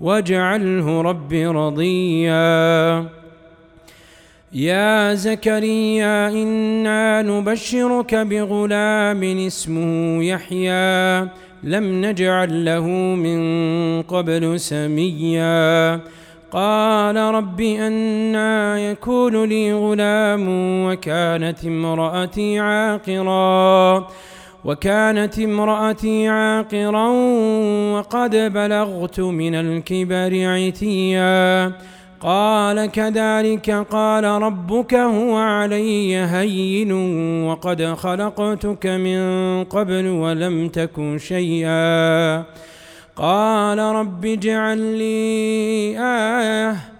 واجعله رب رضيا. يا زكريا إنا نبشرك بغلام اسمه يحيى. لم نجعل له من قبل سميا. قال رب أنا يكون لي غلام وكانت امرأتي عاقرا. وكانت امرأتي عاقرا وقد بلغت من الكبر عتيا. قال كذلك قال ربك هو علي هين وقد خلقتك من قبل ولم تك شيئا. قال رب اجعل لي آية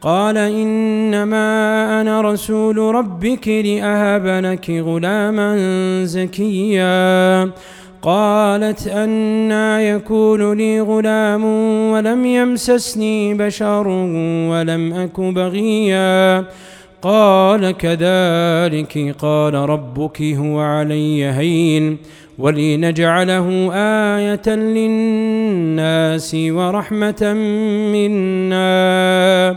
قال إنما أنا رسول ربك لأهب لك غلاما زكيا. قالت أنا يكون لي غلام ولم يمسسني بشر ولم أك بغيا. قال كذلك قال ربك هو علي هين ولنجعله آية للناس ورحمة منا.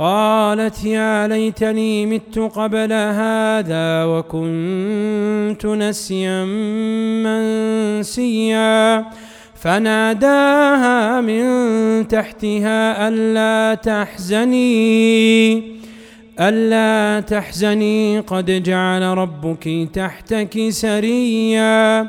قالت يا ليتني مت قبل هذا وكنت نسيا منسيا. فناداها من تحتها ألا تحزني ألا تحزني قد جعل ربك تحتك سريا.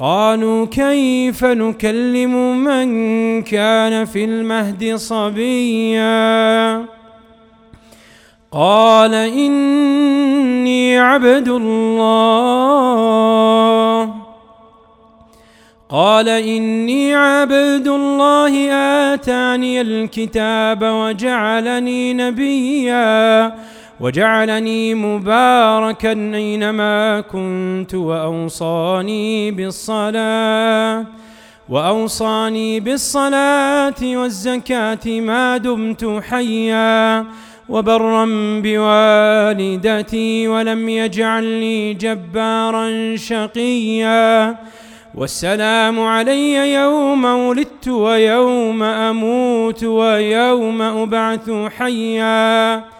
قالوا كيف نكلم من كان في المهد صبيا؟ قال إني عبد الله. قال إني عبد الله آتاني الكتاب وجعلني نبيا. وجعلني مباركا أينما كنت وأوصاني بالصلاة وأوصاني بالصلاة والزكاة ما دمت حيا وبرا بوالدتي ولم يجعلني جبارا شقيا. والسلام علي يوم ولدت ويوم أموت ويوم أبعث حيا.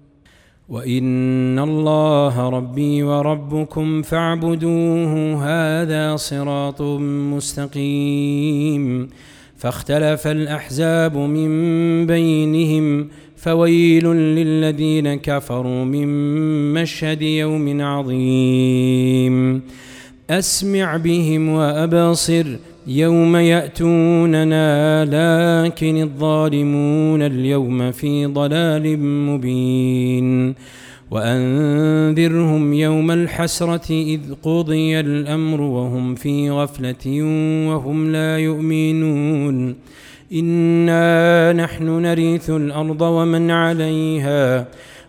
وإن الله ربي وربكم فاعبدوه هذا صراط مستقيم. فاختلف الأحزاب من بينهم فويل للذين كفروا من مشهد يوم عظيم. أسمع بهم وأبصر يوم يأتوننا لكن الظالمون اليوم في ضلال مبين. وأنذرهم يوم الحسرة إذ قضي الأمر وهم في غفلة وهم لا يؤمنون. إنا نحن نرث الأرض ومن عليها.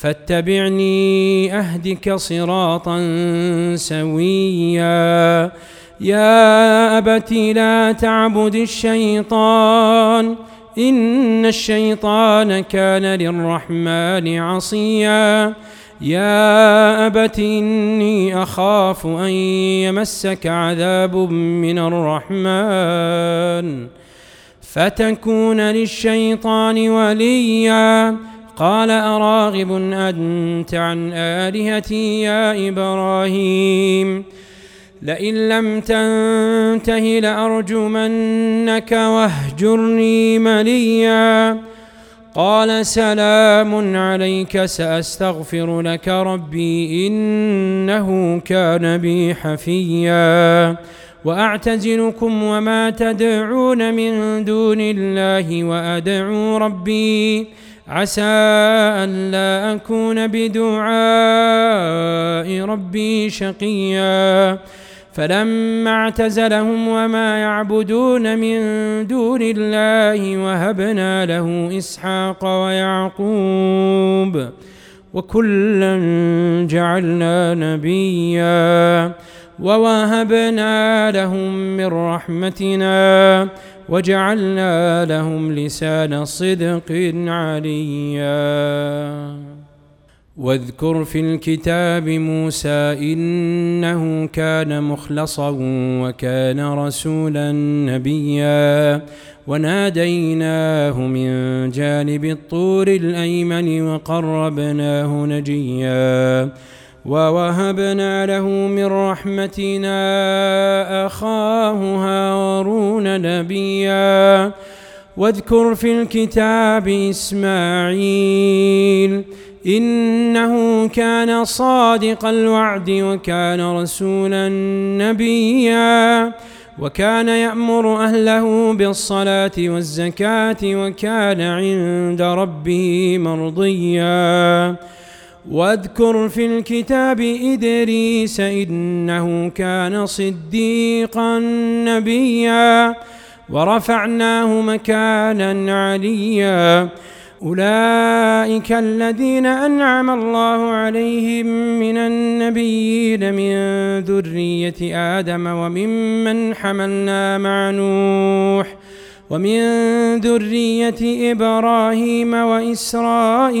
فاتبعني أهدك صراطا سويا. يا أبت لا تعبد الشيطان إن الشيطان كان للرحمن عصيا. يا أبت إني أخاف أن يمسك عذاب من الرحمن. فتكون للشيطان وليا. قال أراغب أنت عن آلهتي يا إبراهيم لئن لم تنته لأرجمنك واهجرني مليا قال سلام عليك سأستغفر لك ربي إنه كان بي حفيا وأعتزلكم وما تدعون من دون الله وأدعو ربي عسى ألا أكون بدعاء ربي شقيا. فلما اعتزلهم وما يعبدون من دون الله وهبنا له إسحاق ويعقوب وكلا جعلنا نبيا ووهبنا لهم من رحمتنا وجعلنا لهم لسان صدق عليا. واذكر في الكتاب موسى إنه كان مخلصا وكان رسولا نبيا. وناديناه من جانب الطور الأيمن وقربناه نجيا. ووهبنا له من رحمتنا أخاه هارون نبيا. واذكر في الكتاب إسماعيل إنه كان صادق الوعد وكان رسولا نبيا. وكان يأمر أهله بالصلاة والزكاة وكان عند ربه مرضيا. واذكر في الكتاب إدريس إنه كان صديقا نبيا ورفعناه مكانا عليا. أولئك الذين أنعم الله عليهم من النبيين من ذرية آدم وممن حملنا مع نوح ومن ذرية إبراهيم وإسرائيل.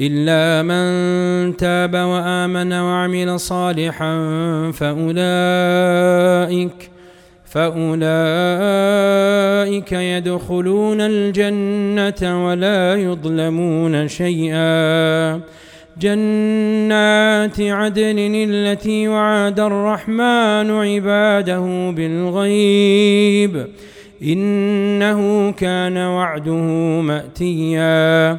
إلا من تاب وآمن وعمل صالحا فأولئك فأولئك يدخلون الجنة ولا يظلمون شيئا. جنات عدن التي وعد الرحمن عباده بالغيب. إنه كان وعده مأتيا.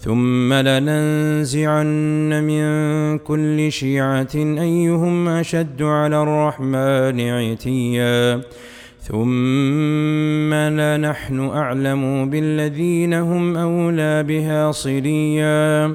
ثم لننزعن من كل شيعة أيهم أشد على الرحمن عتيا. ثم لنحن أعلم بالذين هم أولى بها صليا.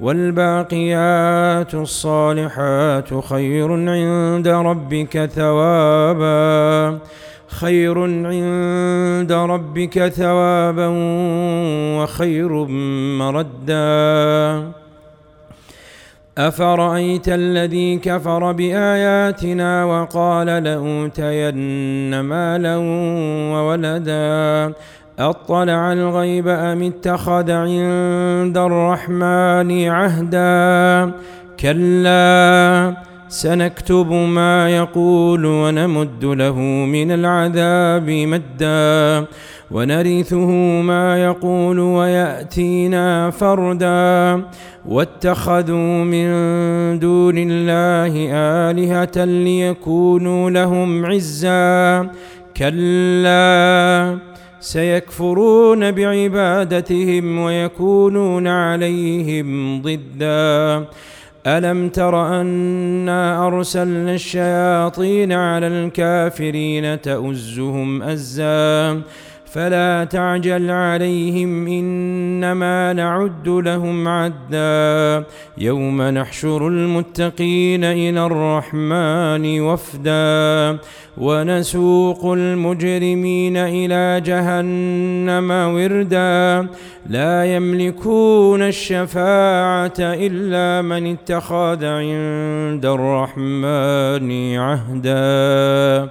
والباقيات الصالحات خير عند ربك ثوابا خير عند ربك ثوابا وخير مردا. أفرأيت الذي كفر بآياتنا وقال لأوتين مالا وولدا؟ أطلع الغيب أم اتخذ عند الرحمن عهدا؟ كلا سنكتب ما يقول ونمد له من العذاب مدا. ونرثه ما يقول ويأتينا فردا. واتخذوا من دون الله آلهة ليكونوا لهم عزا. كلا سيكفرون بعبادتهم ويكونون عليهم ضدا. ألم تر أنا أرسلنا الشياطين على الكافرين تؤزهم أزا؟ فلا تعجل عليهم إنما نعد لهم عدا. يوم نحشر المتقين إلى الرحمن وفدا. ونسوق المجرمين إلى جهنم وردا. لا يملكون الشفاعة إلا من اتخذ عند الرحمن عهدا.